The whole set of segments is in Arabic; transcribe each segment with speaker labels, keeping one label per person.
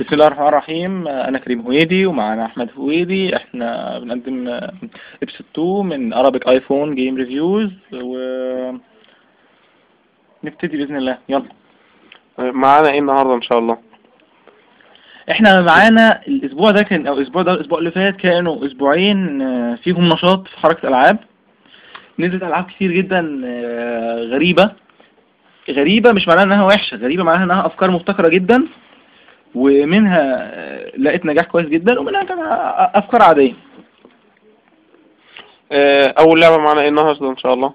Speaker 1: بسم الله الرحمن الرحيم. أنا كريم هويدي ومعنا أحمد هويدي. إحنا بنقدم episode 2 من Arabic iPhone game reviews و نبتدي بإذن الله. يلا.
Speaker 2: معانا إيه النهارده إن شاء الله؟
Speaker 1: إحنا معانا الأسبوع ده كان أو الأسبوع ده الأسبوع اللي فات كانوا أسبوعين آه، فيهم نشاط في حركة ألعاب. نزلت ألعاب كتير جدا آه، غريبة. غريبة مش معناها إنها وحشة غريبة معناها إنها أفكار مبتكرة جدا. ومنها آه، لقيت نجاح كويس جدا ومنها كان آه، أفكار عادية.
Speaker 2: آه، أول لعبة معانا إيه النهارده إن شاء الله؟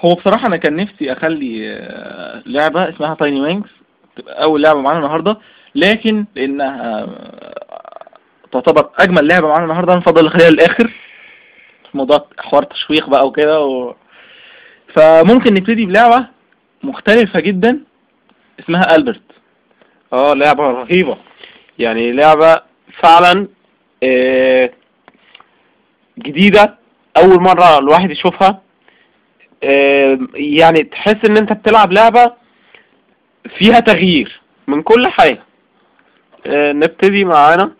Speaker 1: هو بصراحة أنا كان نفسي أخلي آه، لعبة اسمها تايني وينجز تبقى أول لعبة معانا النهاردة لكن لأنها آه، تعتبر أجمل لعبة معانا النهاردة نفضل نخليها للآخر. موضوع حوار تشويق بقى وكده و... فممكن نبتدي بلعبة مختلفة جدا اسمها ألبرت
Speaker 2: آه لعبة رهيبة. يعني لعبة فعلا آه، جديدة أول مرة الواحد يشوفها. آه، يعني تحس إن أنت بتلعب لعبة فيها تغيير من كل حاجة. آه، نبتدي معانا.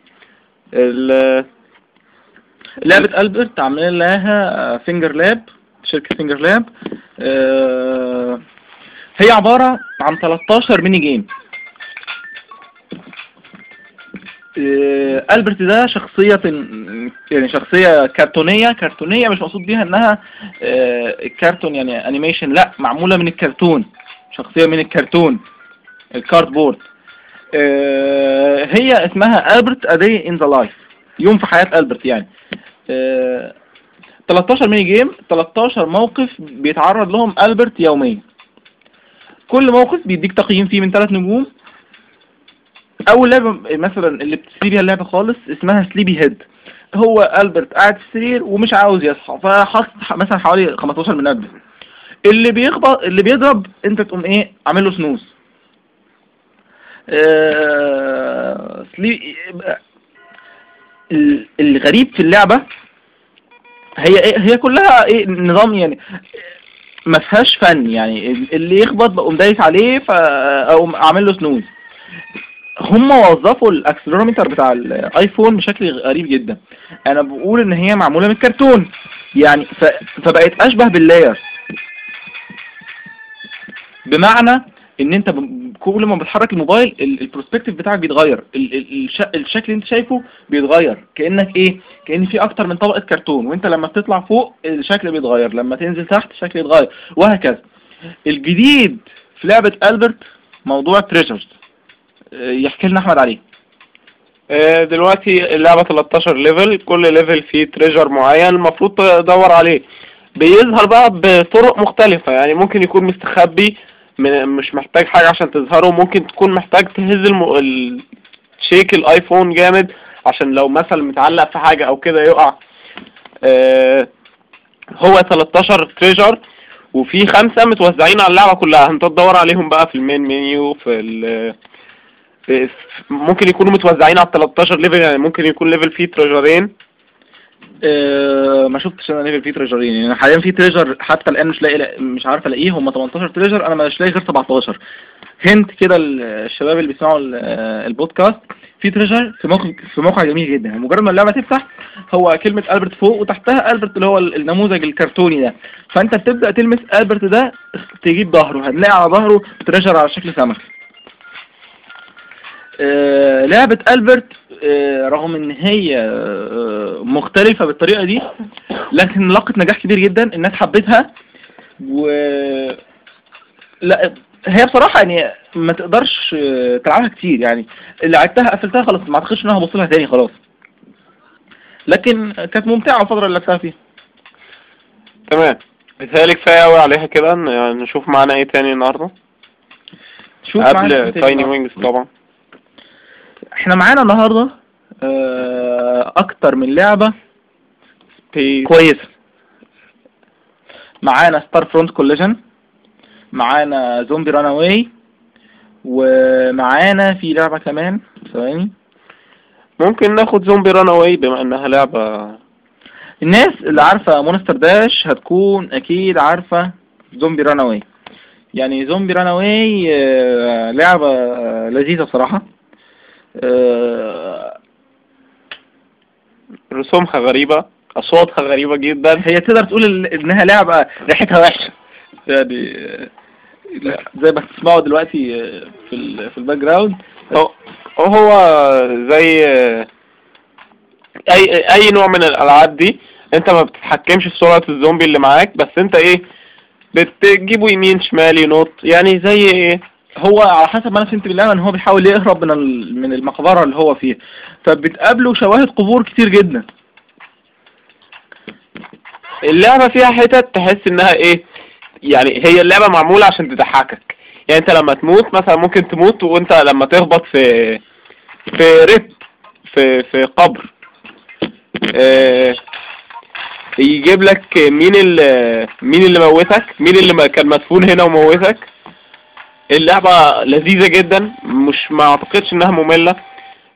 Speaker 1: لعبة ألبرت عاملين لها Fingerlab شركة Fingerlab. هي عبارة عن 13 mini game. آه، ألبرت ده شخصية يعني شخصية كرتونية كرتونية مش مقصود بيها إنها آه، الكرتون يعني animation لا معمولة من الكرتون شخصية من الكرتون ال cardboard. آه، هي اسمها A Day in the Life يوم في حياة ألبرت يعني. آه، 13 ميني جيم 13 موقف بيتعرض لهم ألبرت يوميا. كل موقف بيديك تقييم فيه من 3 نجوم. أول لعبة مثلا اللي بتسيب بيها اللعبة خالص اسمها سليبي هيد هو ألبرت قاعد في السرير ومش عاوز يصحى فحط مثلا حوالي 15 منبه اللي بيخبط اللي بيضرب أنت تقوم إيه؟ عامل له سنوز آه... الغريب في اللعبة هي إيه هي كلها إيه نظام يعني ما فيهاش فن يعني اللي يخبط بقوم دايس عليه فأقوم اعمل له سنوز هم وظفوا الاكسلرومتر بتاع الايفون بشكل غريب جدا. أنا بقول ان هي معمولة من الكرتون. يعني. فبقت اشبه باللاير. بمعنى ان انت. كل ما بتحرك الموبايل ال- ال perspective بتاعك بيتغير. ال... ال... الش... الشكل اللي انت شايفه بيتغير. كأنك إيه؟ كأن في أكتر من طبقة كرتون. وانت لما بتطلع فوق الشكل بيتغير. لما تنزل تحت الشكل يتغير وهكذا. الجديد في لعبة ألبرت موضوع triggers يحكي لنا أحمد عليه
Speaker 2: آه، دلوقتي اللعبة 13 level كل level فيه trigger معين المفروض تدور عليه. بيظهر بقى بطرق مختلفة يعني ممكن يكون مستخبي مش محتاج حاجة عشان تظهره ممكن تكون محتاج تهز الم... ال... shake الآيفون جامد عشان لو مثلا متعلق في حاجة أو كده يقع. آه، هو 13 trigger وفي خمسة متوزعين على اللعبة كلها. انت تدور عليهم بقى في ال main menu في ال في- ممكن يكونوا متوزعين على 13 level يعني ممكن يكون level فيه تريجرين
Speaker 1: أه ما شفتش أنا level فيه تريجرين يعني حاليا في trigger حتى الآن مش لاقي مش عارف ألاقيه. هم 18 trigger أنا مش لاقي غير 17 hint كده الشباب اللي بيسمعوا ال- آه، البودكاست. في trigger في موقع في موقع جميل جدا. مجرد ما اللعبة تفتح هو كلمة Albert فوق وتحتها Albert اللي هو النموذج الكرتوني ده. فأنت بتبدأ تلمس Albert ده تجيب ظهره. هتلاقي على ظهره trigger على شكل سمك. آه، لعبة ألبرت آه، رغم إن هي آه، مختلفة بالطريقة دي لكن لقت نجاح كبير جدا الناس حبتها و لا هي بصراحة يعني ما تقدرش آه، تلعبها كتير يعني. اللي لعبتها قفلتها خلاص ما أعتقدش ان أنا هبص لها تاني خلاص. لكن كانت ممتعة الفترة اللي لعبتها فيها.
Speaker 2: تمام. بيتهيألي كفاية أوي عليها كده يعني نشوف معانا إيه تاني
Speaker 1: معانا
Speaker 2: قبل
Speaker 1: إيه Tiny.
Speaker 2: Wings طبعا.
Speaker 1: إحنا معانا النهاردة آه، أكتر من لعبة.
Speaker 2: في
Speaker 1: كويسة معانا Star Front Collision معانا Zombie Runaway ومعانا في لعبة كمان. ثواني.
Speaker 2: ممكن ناخد Zombie Runaway بما إنها لعبة.
Speaker 1: الناس اللي عارفة Monster Dash هتكون أكيد عارفة Zombie Runaway يعني Zombie Runaway لعبة آه، لذيذة بصراحة. آه،
Speaker 2: رسومها غريبة أصواتها غريبة جدا.
Speaker 1: هي تقدر تقول إنها لعبة ريحتها وحشة. يعني آه، زي ما تسمعوا دلوقتي آه، في في ال background
Speaker 2: هو هو زي اي أي نوع من الألعاب دي أنت ما بتتحكمش في سرعة الزومبي اللي معاك بس أنت إيه بتجيبه يمين شمال ينط يعني زي إيه
Speaker 1: هو على حسب ما أنا فهمت بالله إن هو بيحاول يهرب من من المقبرة اللي هو فيها. فبتقابله شواهد قبور كتير جدا.
Speaker 2: اللعبة فيها حتت تحس إنها إيه يعني هي اللعبة معمولة عشان تضحكك. يعني أنت لما تموت مثلا ممكن تموت وأنت لما تخبط في في RIP في في قبر. آه يجيب لك مين اللي مين اللي موتك؟ مين اللي كان مدفون هنا وموتك؟ اللعبة لذيذة جدا مش ما أعتقدش إنها مملة.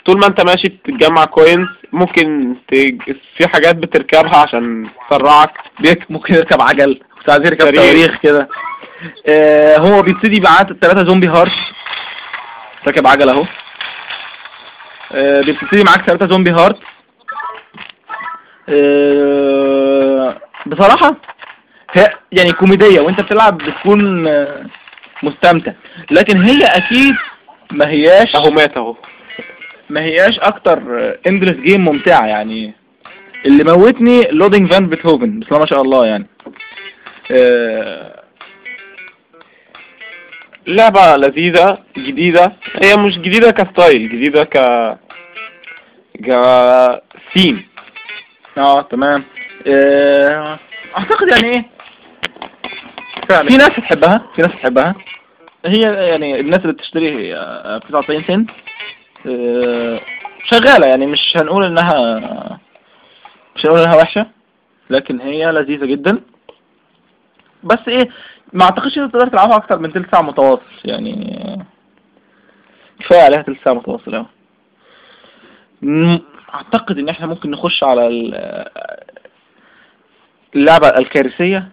Speaker 2: طول ما أنت ماشي بتجمع coins ممكن تج... في حاجات بتركبها عشان تسرعك.
Speaker 1: bike ممكن يركب عجل. ساعات يركب
Speaker 2: صريخ.
Speaker 1: صواريخ كده. آه هو بيبتدي معاه ثلاثة zombie heart راكب عجل أهو. آه بيبتدي معاك ثلاثة zombie heart. آه بصراحة هي يعني كوميدية وأنت بتلعب بتكون آه، مستمتع. لكن هي أكيد ما هياش
Speaker 2: أهو مات أهو.
Speaker 1: ما هياش أكتر endless game ممتعة يعني. اللي موتني لودفيج فان بيتهوفن بسم الله ما شاء الله يعني. آه،
Speaker 2: لعبة لذيذة جديدة. هي مش جديدة كستايل جديدة ك ك ثيم
Speaker 1: آه تمام. آه، أعتقد يعني إيه؟
Speaker 2: فعلا.
Speaker 1: في ناس بتحبها في ناس بتحبها. هي يعني الناس اللي بتشتري ب 99 سنت آه، شغالة يعني مش هنقول إنها مش هنقول إنها وحشة لكن هي لذيذة جدا. بس إيه ما أعتقدش ان تقدر تلعبها أكتر من تلت ساعة متواصل يعني كفاية عليها تلت ساعة متواصل م- أعتقد إن إحنا ممكن نخش على ال- اللعبة الكارثية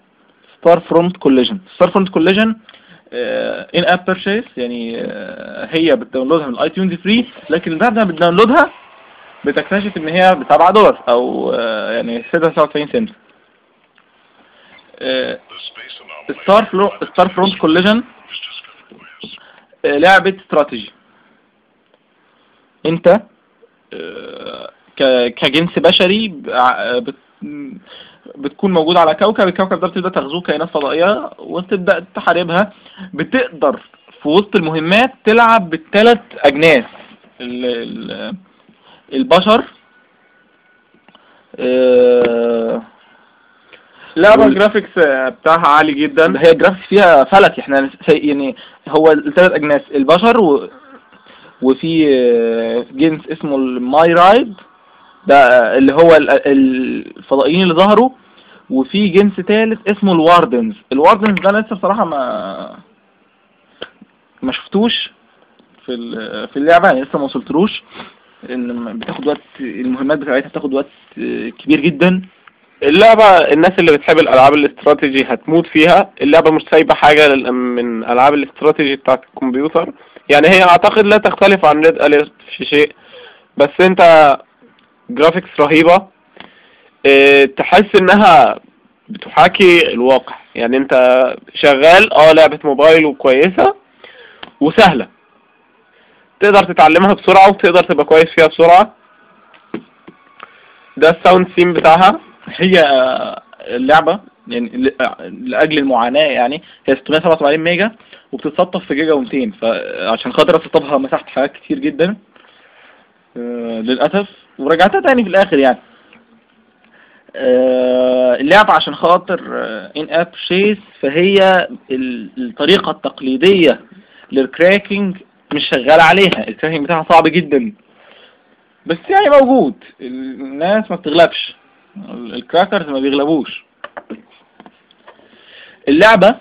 Speaker 1: Star Front Collision Star Front Collision in-app purchase يعني آه، هي بت download ها من ال iTunes free لكن بعد ما بت download ها بتكتشف إن هي ب 7 دولار أو آه، يعني 96 سنت. Star Flo Star Front Collision لعبة استراتيجي أنت آه، كجنس بشري بتكون موجود على كوكب الكوكب ده بتبدأ تغزوه كائنات فضائية وتبدأ تحاربها. بتقدر في وسط المهمات تلعب بالثلاث أجناس. ال- ال- البشر آه،
Speaker 2: لعبة
Speaker 1: ال
Speaker 2: graphics بتاعها عالي جدا.
Speaker 1: هي ال graphics فيها فلكي إحنا يعني هو الثلاث أجناس البشر و... وفي آه، جنس اسمه ال Myriad ده اللي هو ال- الفضائيين اللي ظهروا وفي جنس ثالث اسمه ال Wardens. ال Wardens ده لسه بصراحة ما ما شفتوش في في اللعبة يعني لسه ما وصلتلوش. لأن بتاخد وقت المهمات بتاعتها بتاخد وقت كبير جدا.
Speaker 2: اللعبة الناس اللي بتحب الألعاب الاستراتيجي هتموت فيها. اللعبة مش سايبة حاجة من ألعاب الاستراتيجي بتاعت الكمبيوتر. يعني هي أعتقد لا تختلف عن Red Alert في شيء. بس أنت graphics رهيبة. آه تحس إنها بتحاكي الواقع. يعني أنت شغال آه لعبة موبايل وكويسة وسهلة. تقدر تتعلمها بسرعة وتقدر تبقى كويس فيها بسرعة. ده ال sound theme بتاعها.
Speaker 1: هي اللعبة يعني ل- لأجل المعاناة يعني هي 687 ميجا وبتتسطب في جيجا و200 فعشان خاطر أسطبها مسحت حاجات كتير جدا. آه، للأسف. ورجعتها تاني في الآخر يعني. آه، اللعبة عشان خاطر in-app purchase فهي ال- الطريقة التقليدية لل cracking مش شغالة عليها. ال cracking بتاعها صعب جدا. بس يعني موجود. الناس ما بتغلبش. ال crackers ما بيغلبوش. اللعبة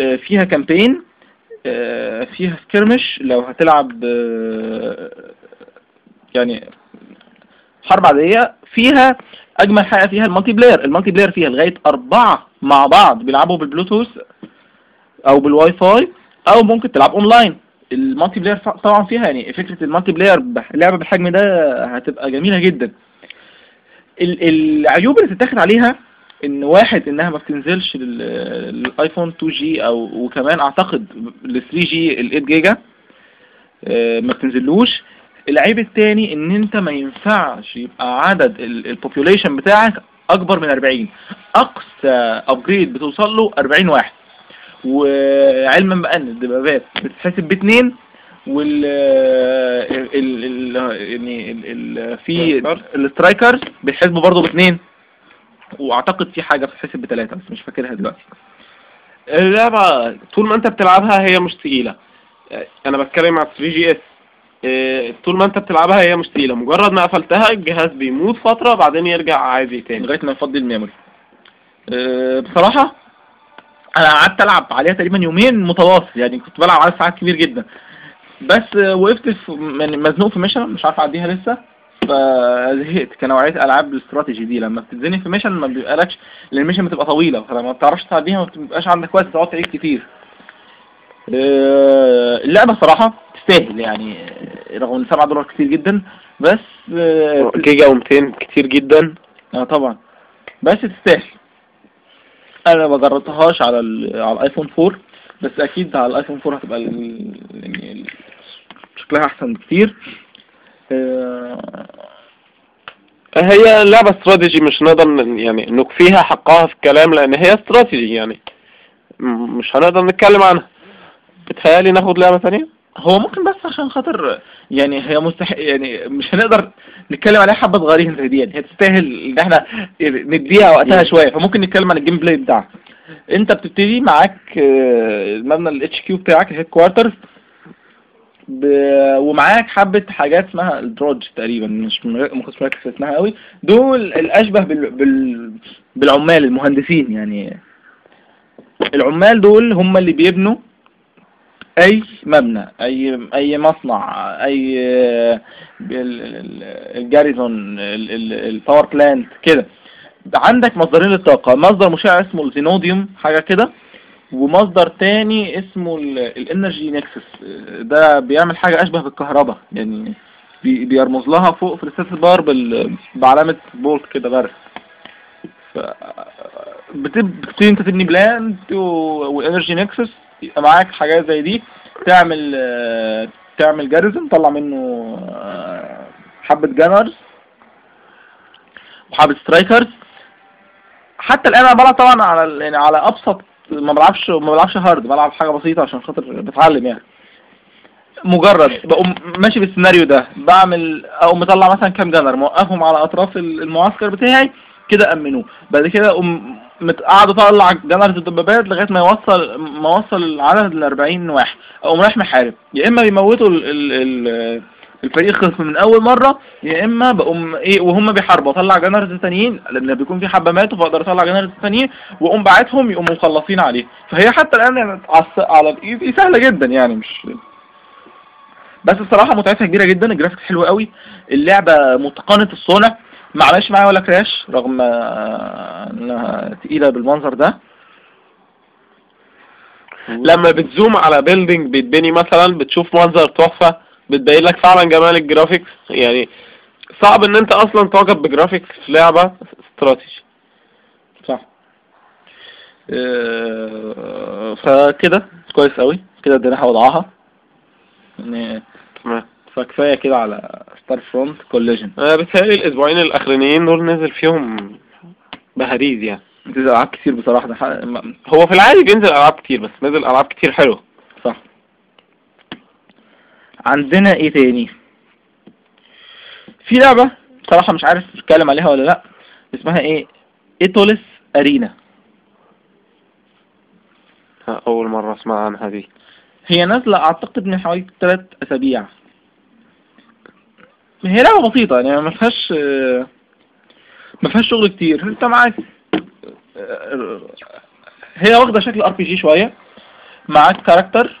Speaker 1: آه، فيها campaign آه، فيها skirmish لو هتلعب يعني حرب عادية فيها أجمل حاجة فيها ال multiplayer. ال multiplayer فيها لغاية أربعة مع بعض بيلعبوا بالبلوتوث أو بالواي فاي أو ممكن تلعب online. ال multiplayer طبعا فيها يعني فكرة ال multiplayer لعبة بالحجم ده هتبقى جميلة جدا. ال- العيوب اللي تتاخد عليها إن واحد إنها ما بتنزلش لل- للآيفون 2 G أو وكمان أعتقد ل 3 G ال 8 جيجا آه، ما بتنزلوش. العيب التاني إن أنت ما ينفعش يبقى عدد ال population بتاعك أكبر من 40 أقصى upgrade بتوصل له 40 واحد. وعلما بان الدبابات بتتحسب باتنين وال ال ال يعني ال ال في ال strikers بيتحسبوا برضه باتنين. وأعتقد في حاجة بتتحسب بثلاثه بس مش فاكرها دلوقتي.
Speaker 2: اللعبة طول ما أنت بتلعبها هي مش تقيلة. آه، أنا بتكلم على 3 GS طول ما انت بتلعبها هي مش تقيلة مجرد ما قفلتها الجهاز بيموت فترة بعدين يرجع عادي تاني.
Speaker 1: لغاية ما يفضي ال memory. أه، بصراحة أنا قعدت ألعب عليها تقريبا يومين متواصل يعني كنت بلعب على ساعات كبير جدا. بس أه، وقفت في يعني مزنوق في mission مش عارف أعديها لسه فزهقت. كنوعية ألعاب الاستراتيجي دي لما بتتزنق في mission ما بيبقالكش لأن ال mission بتبقى طويلة فلما بتعرفش تعديها ما بتبقاش عندك وقت تقعد تعيد كتير. أه، اللعبة صراحة تستاهل يعني أه، رغم إن 7 دولار كتير جدا بس
Speaker 2: جيجا و200 كتير جدا
Speaker 1: آه طبعا بس تستاهل أنا ما جربتهاش على على الآيفون 4 بس أكيد على الآيفون 4 هتبقى. يعني. شكلها أحسن بكتير آه،
Speaker 2: هي لعبة استراتيجي مش نقدر يعني نكفيها حقها في الكلام لأن هي استراتيجي يعني مش هنقدر نتكلم عنها بتهيألي ناخد لعبة ثانية.
Speaker 1: هو ممكن بس عشان خاطر يعني هي مستحق يعني مش هنقدر نتكلم عليها حبة صغيرين زي دي يعني هي تستاهل إن إحنا نديها وقتها شوية فممكن نتكلم عن ال gameplay بتاعها. أنت بتبتدي معاك آه، المبنى ال HQ بتاعك ال headquarters ب... ومعاك حبة حاجات اسمها ال drudge تقريبا مش م- ما كنتش مركز اسمها قوي. دول الأشبه بال... بال... بالعمال المهندسين يعني. العمال دول هم اللي بيبنوا أي مبنى أي أي مصنع ال- ال garrison ال- ال- ال power plant كده. عندك مصدرين للطاقة. مصدر مشع اسمه ال Xenodium حاجة كده. ومصدر تاني اسمه ال energy nexus ده بيعمل حاجة أشبه بالكهرباء. يعني بي- بيرمز لها فوق في ال status bar بعلامة bolt كده بتب- بتبتدي انت تبني plant وال energy nexus يبقى معاك حاجات زي دي تعمل تعمل garrison تطلع منه آه، حبة gunners وحبة strikers. حتى الآن أنا بلعب طبعا على يعني على أبسط ما بلعبش ما بلعبش hard بلعب حاجة بسيطة عشان خاطر بتعلم يعني. مجرد بقوم ماشي بالسيناريو ده بعمل اقوم مطلع مثلا كام gunner موقفهم على أطراف ال- المعسكر بتاعي كده أمنوه. بعد كده أقوم قاعد اطلع gunners الدبابات لغاية ما يوصل ما وصل العدد ل 40 واحد. أقوم رايح محارب. يا إما بيموتوا ال ال ال الفريق خصم من أول مرة يا إما بقوم إيه وهم بيحاربوا. أطلع gunners تانيين لأن بيكون في حبة ماتوا فأقدر أطلع gunners تانيين وأقوم باعتهم يقوموا مخلصين عليه. فهي حتى الآن يعني على دي سهلة جدا يعني مش بس الصراحة متعتها كبيرة جدا ال graphics حلو قوي اللعبة متقنة الصنع. ما عملش معايا ولا crash رغم آه، إنها تقيلة بالمنظر ده.
Speaker 2: لما بت zoom على building بيتبني مثلا بتشوف منظر تحفة بتبين لك فعلا جمال ال graphics يعني صعب إن أنت أصلا تعجب ب graphics في لعبة استراتيجي
Speaker 1: صح. آه، فكده كويس قوي كده اديناها وضعها يعني
Speaker 2: تمام.
Speaker 1: فكفاية كده على Starfront Collision
Speaker 2: أنا بتهيألي الأسبوعين الأخرانيين دول نزل فيهم بهاريز يعني.
Speaker 1: نزل ألعاب كتير بصراحة ده
Speaker 2: هو في العادي بينزل ألعاب كتير بس نزل ألعاب كتير حلوة
Speaker 1: صح. عندنا إيه تاني؟ في لعبة صراحة مش عارف اتكلم عليها ولا لأ اسمها إيه؟ ايتوليس Arena
Speaker 2: أول مرة أسمع عنها دي.
Speaker 1: هي نازلة أعتقد من حوالي ثلاث أسابيع. هي لعبة بسيطة يعني ما فيهاش ما فيهاش شغل كتير. انت معاك هي واخدة شكل RPG شوية. معاك character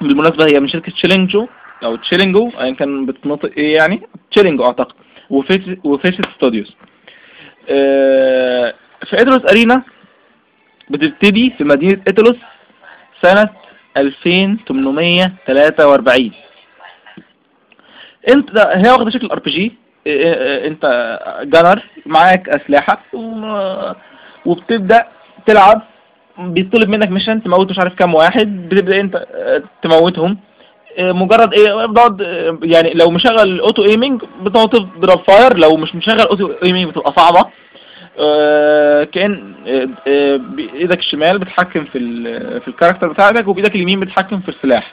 Speaker 1: بالمناسبة هي من شركة تشيلينجو أو تشيلينجو ايا كان بتنطق إيه يعني؟ تشيلينجو أعتقد وفيس ستوديوز في إدروس أرينا بتبتدي في مدينة اتلوس سنة 2843 انت هي واخدة شكل ار بي جي. انت جانر معاك أسلحة وبتبدأ تلعب. بيطلب منك mission تموت مش عارف كام واحد بتبدأ انت آه، تموتهم. مجرد إيه بتقعد آه، يعني لو مشغل auto aiming بتقعد تضرب fire لو مش مشغل auto aiming بتبقى صعبة. آه، كأن بإيدك الشمال بتحكم في في ال character بتاعتك وبإيدك اليمين بتحكم في السلاح.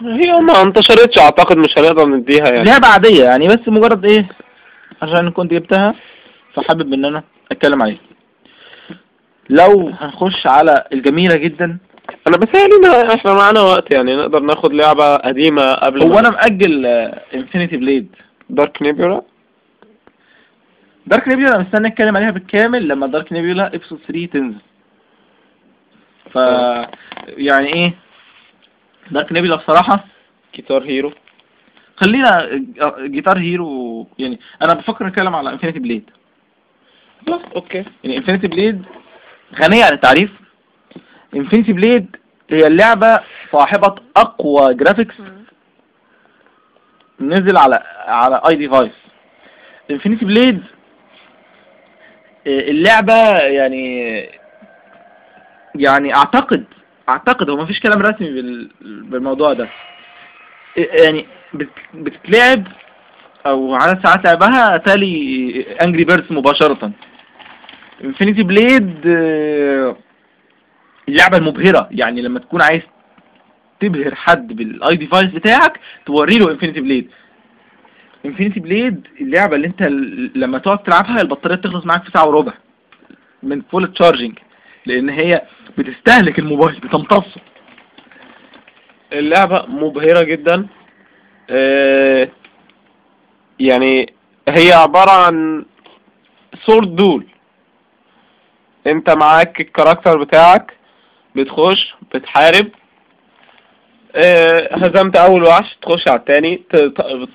Speaker 2: هي ما انتشرتش أعتقد مش هنقدر نديها يعني.
Speaker 1: لعبة عادية يعني بس مجرد إيه عشان كنت جبتها فحابب إن أنا أتكلم عليها. لو هنخش على الجميلة جدا.
Speaker 2: أنا بتهيألي ما إحنا معانا وقت يعني نقدر ناخد لعبة قديمة قبل
Speaker 1: هو أنا مأجل Infinity Blade
Speaker 2: Dark Nebula
Speaker 1: Dark Nebula أنا مستني أتكلم عليها بالكامل لما Dark Nebula episode 3 تنزل. ف يعني إيه Dark Nebula بصراحة.
Speaker 2: Guitar Hero
Speaker 1: خلينا Guitar Hero يعني أنا بفكر اتكلم على Infinity Blade
Speaker 2: خلاص okay.
Speaker 1: يعني Infinity Blade غنية عن التعريف. Infinity Blade هي اللعبة صاحبة أقوى graphics نزل على على iDevice Infinity Blade اللعبة يعني يعني أعتقد أعتقد هو مفيش كلام رسمي بال- بالموضوع ده. يعني بت- بتتلعب أو عدد ساعات لعبها تالي Angry Birds مباشرة. Infinity Blade اللعبة المبهرة. يعني لما تكون عايز تبهر حد بال iDevice بتاعك توري له Infinity Blade Infinity Blade اللعبة اللي أنت لما تقعد تلعبها البطارية بتخلص معاك في ساعة وربع من full charging لأن هي بتستهلك الموبايل بتمتصه.
Speaker 2: اللعبة مبهرة جدا. آه، يعني هي عبارة عن sword duel انت معاك ال character بتاعك بتخش بتحارب. آه، هزمت أول وحش تخش على التاني.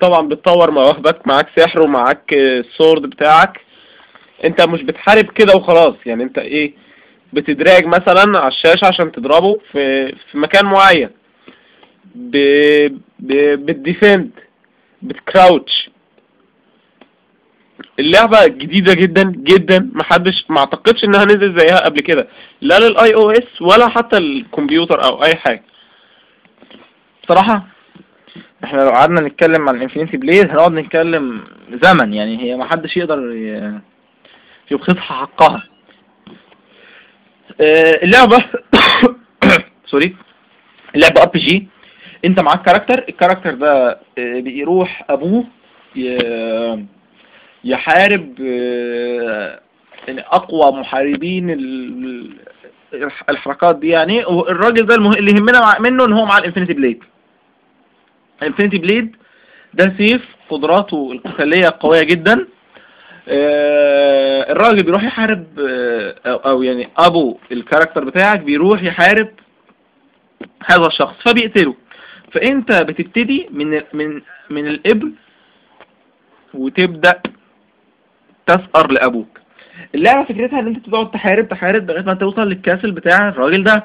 Speaker 2: طبعا بتطور مواهبك معاك سحر ومعاك آه، ال sword بتاعك. انت مش بتحارب كده وخلاص. يعني انت إيه بت drag مثلا على الشاشة عشان تضربه في في مكان معين. ب... ب... بت defend بت crouch. اللعبة جديدة جدا جدا. محدش ما اعتقدش إنها نزل زيها قبل كده. لا لل iOS ولا حتى الكمبيوتر أو أي حاجة.
Speaker 1: بصراحة إحنا لو قعدنا نتكلم عن Infinity Blade هنقعد نتكلم زمن. يعني هي ما حدش يقدر يبخسها حقها. اللعبة sorry اللعبة بي جي أنت معاك character ال character ده آه، بيروح أبوه يحارب يعني أقوى محاربين ال- الح- الحركات دي يعني والراجل ده. اللي يهمنا. منه إن هو مع ال Infinity Blade ال Infinity Blade ده سيف قدراته القتالية قوية جدا آه، الراجل بيروح يحارب آه، أو يعني أبو ال character بتاعك بيروح يحارب هذا الشخص فبيقتله. فأنت بتبتدي من من من الابن وتبدأ تثأر لأبوك. اللعبة فكرتها إن أنت تقعد تحارب تحارب لغاية ما توصل لل castle بتاع الراجل ده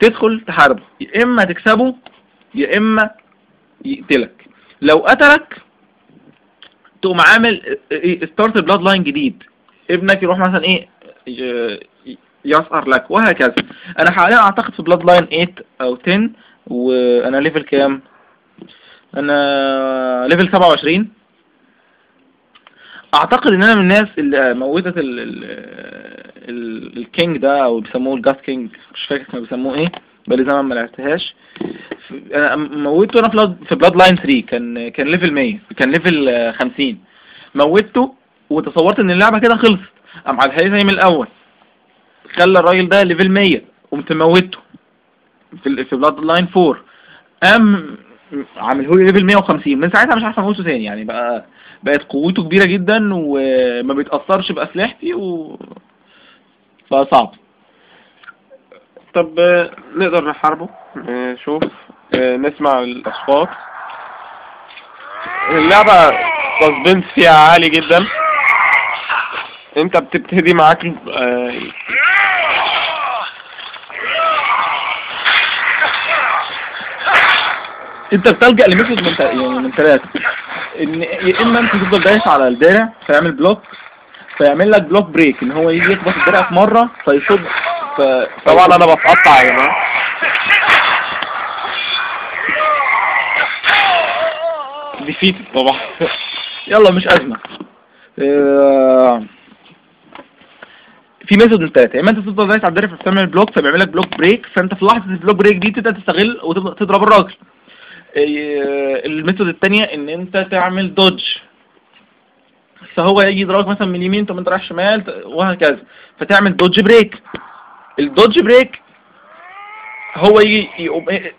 Speaker 1: تدخل تحاربه. يا إما تكسبه يا إما يقتلك. لو قتلك تقوم عامل start bloodline جديد. ابنك يروح مثلا إيه يثأر لك وهكذا. أنا حاليا أعتقد في bloodline 8 أو 10 وأنا level كام؟ أنا level 27 أعتقد إن أنا من الناس اللي موتت ال ال ال ال king ده أو بيسموه ال God King مش فاكر كانوا بيسموه إيه بقالي زمان ما لعبتهاش. أنا موتته أنا في bloodline 3 كان كان level 100 كان level آه، 50 موتته وتصورت إن اللعبة كده خلصت. قام عادها لي زي من الأول. خلى الراجل ده level 100 قمت موتته في في bloodline 4 قام عامله لي level 150 من ساعتها مش عارف اموته تاني يعني بقى بقت قوته كبيرة جدا وما بيتأثرش بأسلحتي و فصعب
Speaker 2: طب نقدر نحاربه؟ شوف آه، نسمع الأصوات. اللعبة سسبنس فيها عالي جدا. انت بتبتدي معاك آه،
Speaker 1: انت بتلجأ ل method من يعني من ثلاثة إن يا إما أنت تفضل دايس على الدرع فيعمل block فيعمل لك block break إن هو يجي يخبط الدرع في مرة فيصد ف...
Speaker 2: طبعا أنا بتقطع يا جماعة defeat طبعا.
Speaker 1: يلا مش أزمة. آه، في method من ثلاثة يا اما انت تفضل دايس على الدرع فبتعمل block فبيعمل لك block break فأنت في لحظة ال block break دي تبدأ تستغل وتبدأ تضرب الراجل. آه، ال method الثانية إن أنت تعمل dodge فهو يجي يضربك مثلا من اليمين ثم أنت رايح شمال وهكذا. فتعمل dodge break ال dodge break هو يجي يقوم إيه،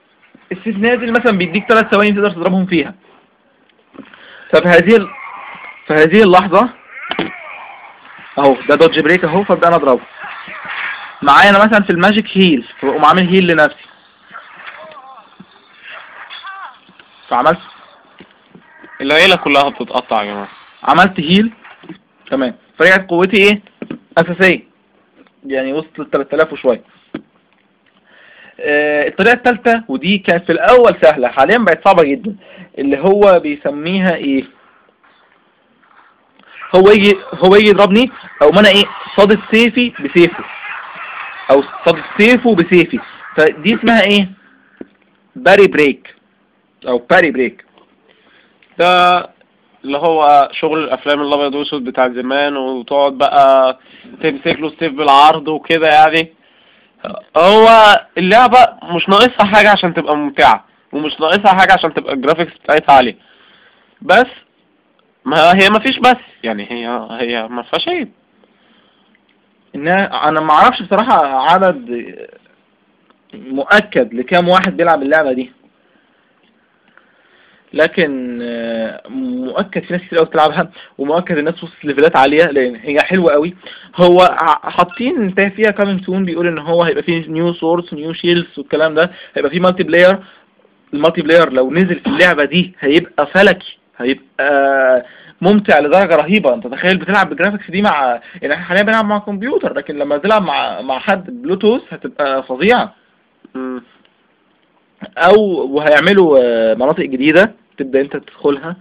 Speaker 1: السيف نازل مثلا بيديك ثلاث ثواني تقدر تضربهم فيها. ففي هذه ال... في هذه اللحظة أهو ده dodge break أهو فأبدأ أنا أضربه. معايا أنا مثلا في ال magic heal فبقوم عامل heal لنفسي. فعملت؟
Speaker 2: العيلة كلها بتتقطع يا جماعة.
Speaker 1: عملت هيل تمام. فرجعت قوتي إيه؟ أساسية. يعني وصلت ل 3000 وشوية. آه، الطريقة الثالثه ودي كانت في الأول سهلة حاليا بقت صعبة جدا اللي هو بيسميها إيه؟ هو يجي هو يجي يضربني أو أنا إيه صادت سيفي بسيفه. أو صادت سيفه بسيفي. فدي اسمها إيه؟ parry break أو parry break
Speaker 2: ده اللي هو شغل الأفلام الأبيض والأسود بتاع زمان وتقعد بقى تمسك له السيف بالعرض وكده يعني. هو اللعبة مش ناقصها حاجة عشان تبقى ممتعة ومش ناقصها حاجة عشان تبقى ال graphics بتاعتها عالية. بس ما هي ما فيش بس يعني هي هي ما فيهاش عيب.
Speaker 1: إن أنا ما أعرفش بصراحة عدد مؤكد لكام واحد بيلعب اللعبة دي. لكن مؤكد في ناس كتير قوي بتلعبها ومؤكد الناس وصلت ليفلات عالية لأن هي حلوة قوي هو حاطين انت فيها coming soon بيقول إن هو هيبقى فيه new swords new shields والكلام ده هيبقى فيه multiplayer ال multiplayer لو نزل في اللعبة دي هيبقى فلكي. هيبقى ممتع لدرجة رهيبة. انت تخيل بتلعب بال graphics دي مع يعني إحنا حاليا بنلعب مع كمبيوتر لكن لما تلعب مع مع حد بلوتوث هتبقى فظيعة.
Speaker 2: مم.
Speaker 1: أو وهيعملوا آه، مناطق جديدة تبدأ انت تدخلها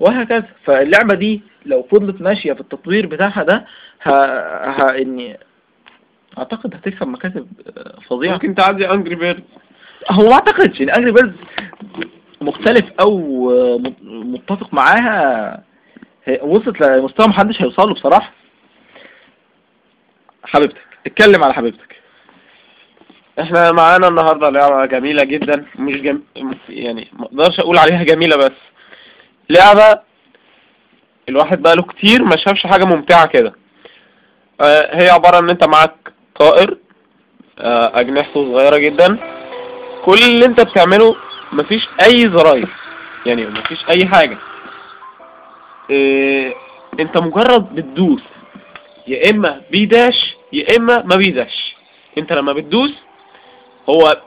Speaker 1: وهكذا. فاللعبة دي لو فضلت ماشية في التطوير بتاعها ده ه... ه... اني اعتقد هتكسب مكاسب آه، فظيعة.
Speaker 2: ممكن تعدي Angry Bird
Speaker 1: هو ما اعتقدش إن Angry Birds مختلف أو مت- متفق معاها وصلت لمستوى محدش هيوصل له بصراحة. حبيبتك اتكلم على حبيبتك.
Speaker 2: إحنا معانا النهاردة لعبة جميلة جدا مش جم... يعني ما أقدرش أقول عليها جميلة بس. لعبة الواحد بقاله كتير ما شافش حاجة ممتعة كده. آه هي عبارة إن أنت معاك طائر آه أجنحته صغيرة جدا. كل اللي أنت بتعمله مفيش أي زراير. يعني مفيش أي حاجة. آه أنت مجرد بتدوس. يا إما بيداش يا إما ما بيداش. أنت لما بتدوس هو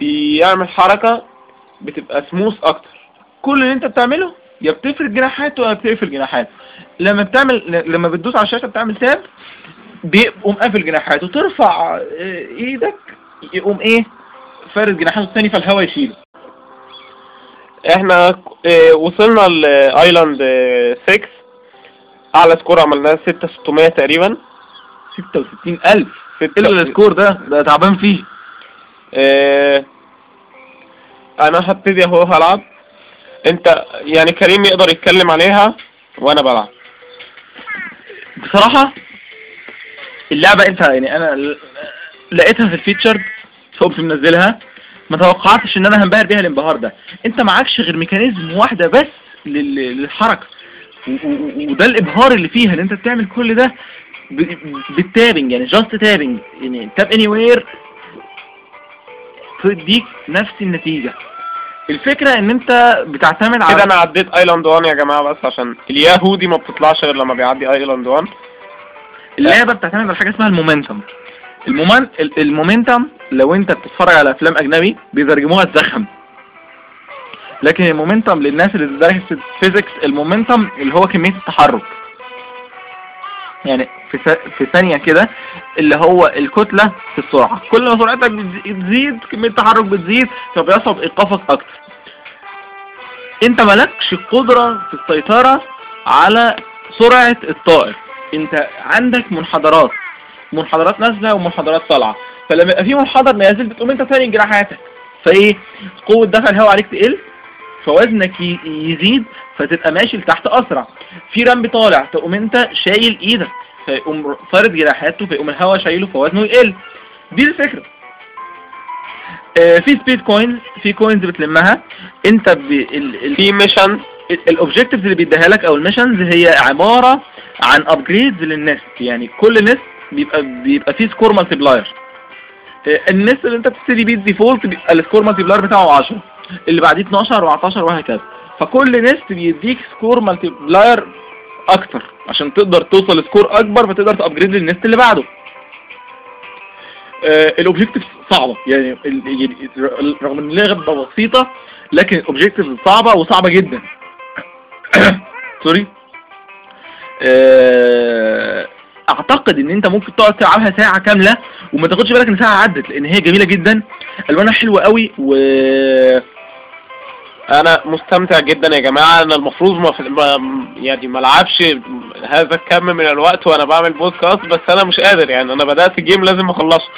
Speaker 2: بيعمل حركة بتبقى سموث أكتر.
Speaker 1: كل اللي أنت بتعمله يا بتفرد جناحاته يا بتقفل جناحاته لما بتعمل لما بتدوس على الشاشة بتعمل تاب بيقوم قافل جناحاته ترفع إيدك يقوم إيه؟ فارد جناحاته الثاني فالهواء يشيله.
Speaker 2: إحنا آه وصلنا ل island آه 6 اعلى score عملناه 6600 تقريبا.
Speaker 1: 66000
Speaker 2: ستة-
Speaker 1: الا ال score ده؟ ده تعبان فيه.
Speaker 2: آه أنا هبتدي اهو هلعب. انت يعني كريم يقدر يتكلم عليها وأنا بلعب.
Speaker 1: بصراحة اللعبة انت يعني أنا لقيتها في ال feature فقمت منزلها. ما توقعتش إن أنا هنبهر بيها الانبهار ده. أنت معكش غير mechanism واحدة بس لل- للحركة. و- و- وده الإبهار اللي فيها إن أنت بتعمل كل ده بال tapping يعني just tapping يعني tap anywhere تديك نفس النتيجة. الفكرة إن أنت بتعتمد على
Speaker 2: كده أنا عديت island 1 يا جماعة بس عشان ال HUD دي ما بتطلعش غير لما بيعدي island 1
Speaker 1: اللعبة بتعتمد على حاجة اسمها ال momentum. ال momen... ال- ال momentum لو انت بتتفرج على أفلام أجنبي بيترجموها الزخم. لكن ال momentum للناس اللي درست physics ال momentum اللي هو كمية التحرك. يعني في في ثانية كده اللي هو الكتلة في السرعة. كل ما سرعتك بتزي- بتزيد كمية التحرك بتزيد فبيصعب إيقافك أكتر. أنت مالكش قدرة في السيطرة على سرعة الطائر. أنت عندك منحدرات. منحدرات نازلة ومنحدرات طالعة. فلما يبقى في منحدر نازل بتقوم انت ثاني جناحاتك فايه؟ قوة دفع الهواء عليك تقل فوزنك يزيد فتبقى ماشي لتحت أسرع. في رمب طالع تقوم انت شايل إيدك فيقوم فارد جناحاته فيقوم الهواء شايله فوزنه يقل. دي الفكرة. آه، في speed coins في coins بتلمها. انت ب... ال... ال...
Speaker 2: في mission
Speaker 1: ال objectives اللي بيديها لك أو ال missions هي عبارة عن upgrades لل nest يعني كل nest بيبقى بيبقى فيه score multiplier ال nest اللي انت بتبتدي بيه ال default بيبقى ال score multiplier بتاعه 10 اللي بعديه 12 14 وهكذا. فكل nest بيديك score multiplier أكتر عشان تقدر توصل ل score أكبر فتقدر ت upgrade لل nest اللي بعده. ال objective صعبة. يعني ال- يعني رغم إن اللعبة بسيطة لكن ال objective صعبة وصعبة جدا. sorry آه، أعتقد إن أنت ممكن تقعد تلعبها ساعة كاملة وما تاخدش بالك إن ساعة عدت لأن هي جميلة جدا. ألوانها حلوة قوي و
Speaker 2: أنا مستمتع جدا يا جماعة. أنا المفروض ما في يعني ما ألعبش هذا الكم من الوقت وأنا بعمل بودكاست بس أنا مش قادر يعني. أنا بدأت game لازم أخلصه.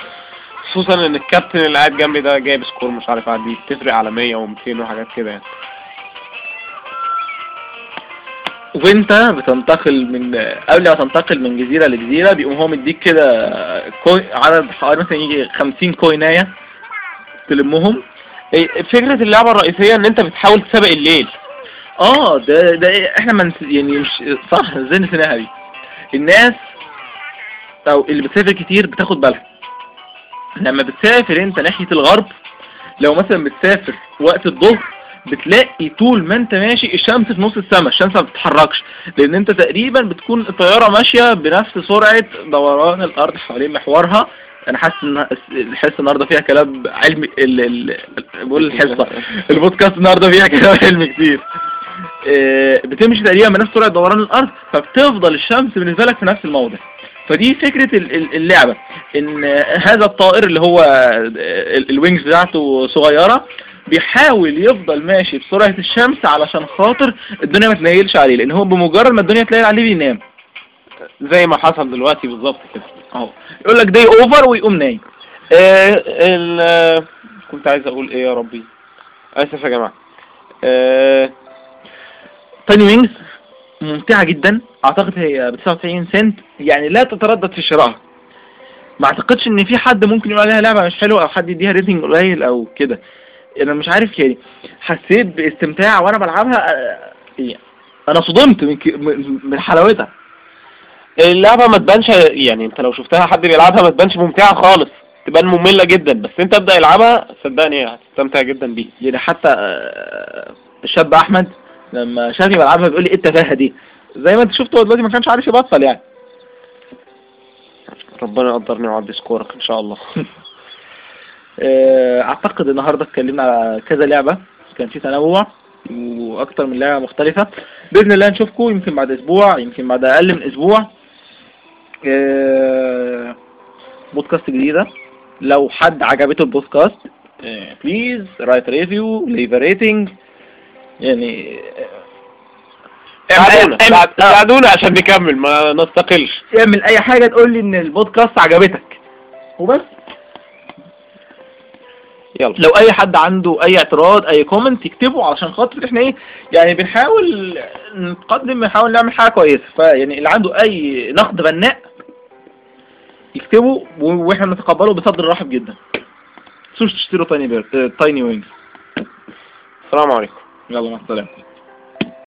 Speaker 2: خصوصا إن الكابتن اللي قاعد جنبي ده جايب سكور مش عارف عندي بتفرق على 100 و200 وحاجات كده يعني.
Speaker 1: وانت بتنتقل من قبل ما تنتقل من جزيرة لجزيرة بيقوم هو مديك كده كوي... عدد حوالي مثلا يجي 50 كويناية تلمهم.
Speaker 2: إيه، فكرة اللعبة الرئيسية إن أنت بتحاول تسابق الليل.
Speaker 1: آه ده ده إحنا من يعني مش صح إزاي نسيناها دي؟ الناس أو اللي بتسافر كتير بتاخد بالها. لما بتسافر أنت ناحية الغرب لو مثلا بتسافر وقت الظهر بتلاقي طول ما انت ماشي الشمس في نص السماء الشمس ما بتتحركش لأن انت تقريبا بتكون الطيارة ماشية بنفس سرعة دوران الأرض حوالين محورها. أنا حاسس ان الحصة النهارده فيها كلام علمي ال... ال... بقول الحصة البودكاست النهارده فيها كلام علمي كتير آه، بتمشي تقريبا بنفس سرعة دوران الأرض فبتفضل الشمس بالنسبة لك في نفس الموضع. فدي فكرة ال- ال- اللعبة إن هذا الطائر اللي هو ال- ال wings بتاعته صغيرة بيحاول يفضل ماشي بسرعة الشمس علشان خاطر الدنيا ما تليلش عليه لأن هو بمجرد ما الدنيا تليل عليه بينام.
Speaker 2: زي ما حصل دلوقتي بالظبط كده.
Speaker 1: أهو. يقول لك day over ويقوم نايم.
Speaker 2: آه، ال كنت عايز أقول إيه يا ربي؟ آسف يا جماعة. آه،
Speaker 1: Tiny Wings ممتعة جدا. أعتقد هي ب 99 سنت. يعني لا تتردد في شرائها ما أعتقدش إن في حد ممكن يقول عليها لعبة مش حلوة أو حد يديها rating قليل أو كده. أنا مش عارف يعني حسيت باستمتاع وأنا بلعبها آه، يعني أنا صدمت من من حلاوتها.
Speaker 2: اللعبة ما تبانش يعني أنت لو شفتها حد بيلعبها ما تبانش ممتعة خالص تبان مملة جدا بس أنت ابدأ العبها صدقني هتستمتع جدا بيه
Speaker 1: يعني حتى آه، الشاب أحمد لما شافني بلعبها بيقول لي إيه التفاهة دي؟ زي ما أنت شفت هو دلوقتي ما كانش عارف يبطل يعني.
Speaker 2: ربنا يقدرني ويعدي سكورك إن شاء الله.
Speaker 1: أعتقد النهارده اتكلمنا على كذا لعبة كان في تنوع وأكتر من لعبة مختلفة. بإذن الله نشوفكم يمكن بعد أسبوع يمكن بعد أقل من أسبوع. آه، بودكاست جديدة. لو حد عجبته البودكاست please write review leave rating يعني
Speaker 2: ساعدونا
Speaker 1: آه.
Speaker 2: ساعدونا عشان نكمل ما نستقلش.
Speaker 1: اعمل أي حاجة تقول لي إن البودكاست عجبتك. وبس.
Speaker 2: يلا.
Speaker 1: لو أي حد عنده أي اعتراض أي comment يكتبه علشان خاطر إحنا إيه يعني بنحاول نقدم بنحاول نعمل حاجة كويسة. فيعني اللي عنده أي نقد بناء يكتبه وإحنا نتقبله بصدر رحب جدا. تشتروا Tiny بير Tiny Wings؟
Speaker 2: السلام عليكم.
Speaker 1: يلا مع السلامة.